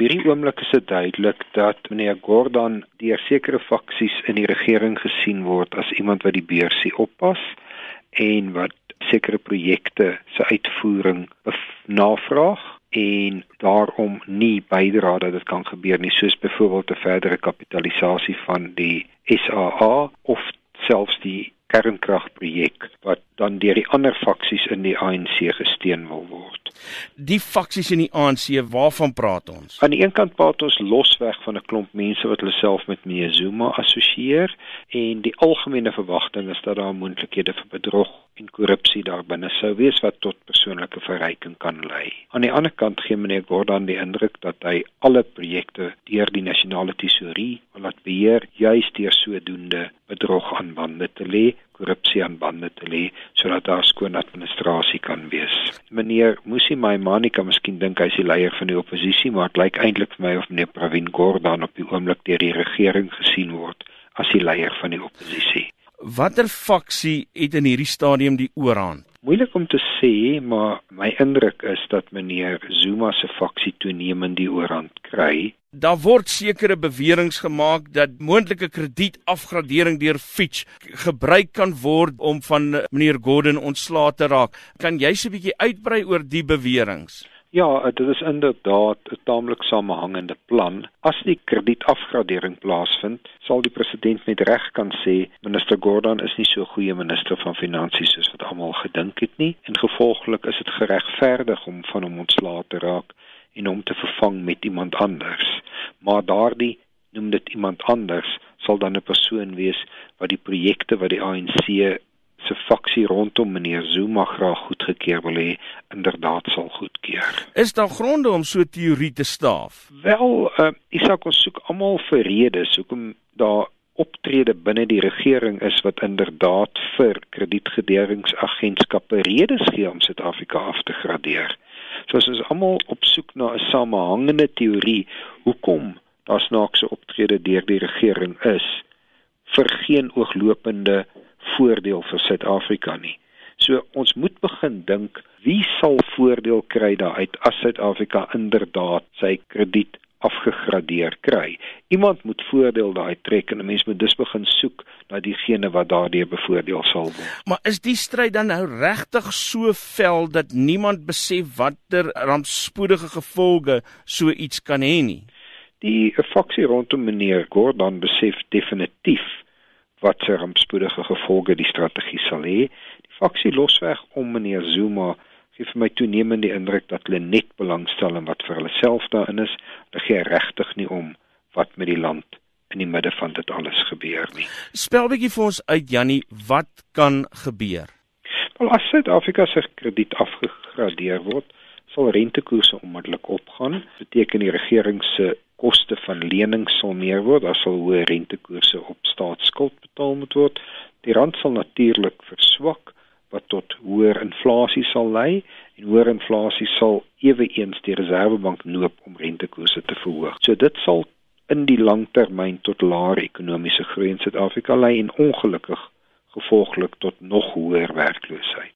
hierdie oomblik is dit duidelik dat meneer Gordon deur sekere faksies in die regering gesien word as iemand wat die beursie oppas en wat sekere projekte se uitvoering navraag en daarom nie bydra dat dit kan gebeur nie soos byvoorbeeld 'n verdere kapitalisasie van die SAA of selfs die kernkragprojek wat dan deur die ander faksies in die ANC gesteun wil word. Die faksies in die ANC, waarvan praat ons? Aan die een kant praat ons losweg van 'n klomp mense wat hulle self met meneer Zuma assosieer en die algemene verwagting is dat daar moontlikhede vir bedrog en korrupsie daar binne sou wees wat tot persoonlike verryking kan lei. Aan die ander kant gee meneer Gordhan die indruk dat hy alle projekte deur die nasionale tesourie laat beheer juis deur sodoende bedrog aan bande te lê korrupsie aan bande te lê sodat daar skoon administrasie kan wees. Meneer Musi Maimani kan miskien dink hy is die leier van die oppositie, maar dit lyk eintlik vir my of meneer Pravin Gordhan op die oomblik deur die regering gesien word as die leier van die oppositie. Watter faksie het in hierdie stadium die oorhand? Moeilik om te sê, maar my indruk is dat meneer Zuma se faksie toenemend die oorhand kry. Daar word sekere beweringe gemaak dat moontlike kredietafgradering deur Fitch gebruik kan word om van meneer Gordon ontslae te raak. Kan jy se 'n bietjie uitbrei oor die beweringe? Ja, dit is inderdaad 'n taamlik samehangende plan. As die kredietafgradering plaasvind, sal die president met reg kan sê minister Gordon is nie so goeie minister van finansies soos wat almal gedink het nie en gevolglik is dit geregverdig om van hom ontslae te raak en hom te vervang met iemand anders. Maar daardie noem dit iemand anders sal dan 'n persoon wees wat die projekte wat die ANC se faksie rondom meneer Zuma graag goedgekeur wil hê inderdaad sal goedkeur. Is daar gronde om so teorie te staaf? Wel, uh, Isak ons soek almal vir redes hoekom daar optrede binne die regering is wat inderdaad vir kredietgederingsagentskappe redes gee om Suid-Afrika af te gradeer. So ons almal op soek na 'n samehangende teorie hoekom daar snaakse optrede deur die regering is vir geen ooglopende voordeel vir Suid-Afrika nie. So ons moet begin dink wie sal voordeel kry daaruit as Suid-Afrika inderdaad sy krediet afgegradeer kry. Iemand moet voordeel daai trek en 'n mens moet dus begin soek na diegene wat daardeur bevoordeel sal word. Maar is die stryd dan nou regtig so vel dat niemand besef watter rampspoedige gevolge so iets kan hê nie? Die faksie rondom meneer Gordon besef definitief wat se rampspoedige gevolge die strategie sal hê. Die faksie losweg om meneer Zuma gee vir my toenemend die indruk dat hulle net belangstel in wat vir hulle self daarin is. Hulle gee regtig nie om wat met die land in die midde van dit alles gebeur nie. Spel bietjie vir ons uit Jannie, wat kan gebeur? Wel as Suid-Afrika se krediet afgegradeer word, sal rentekoerse onmiddellik opgaan. Beteken die regering se koste van lenings sal meer word, daar sal hoë rentekoerse op staatsskuld betaal moet word. Die rand sal natuurlik verswak wat tot hoër inflasie sal lei en hoër inflasie sal eweens die Reserwebank noop om rentekoerse te verhoog. So dit sal in die langtermyn tot laer ekonomiese groei in Suid-Afrika lei en ongelukkig gevolglik tot nog hoër werkloosheid.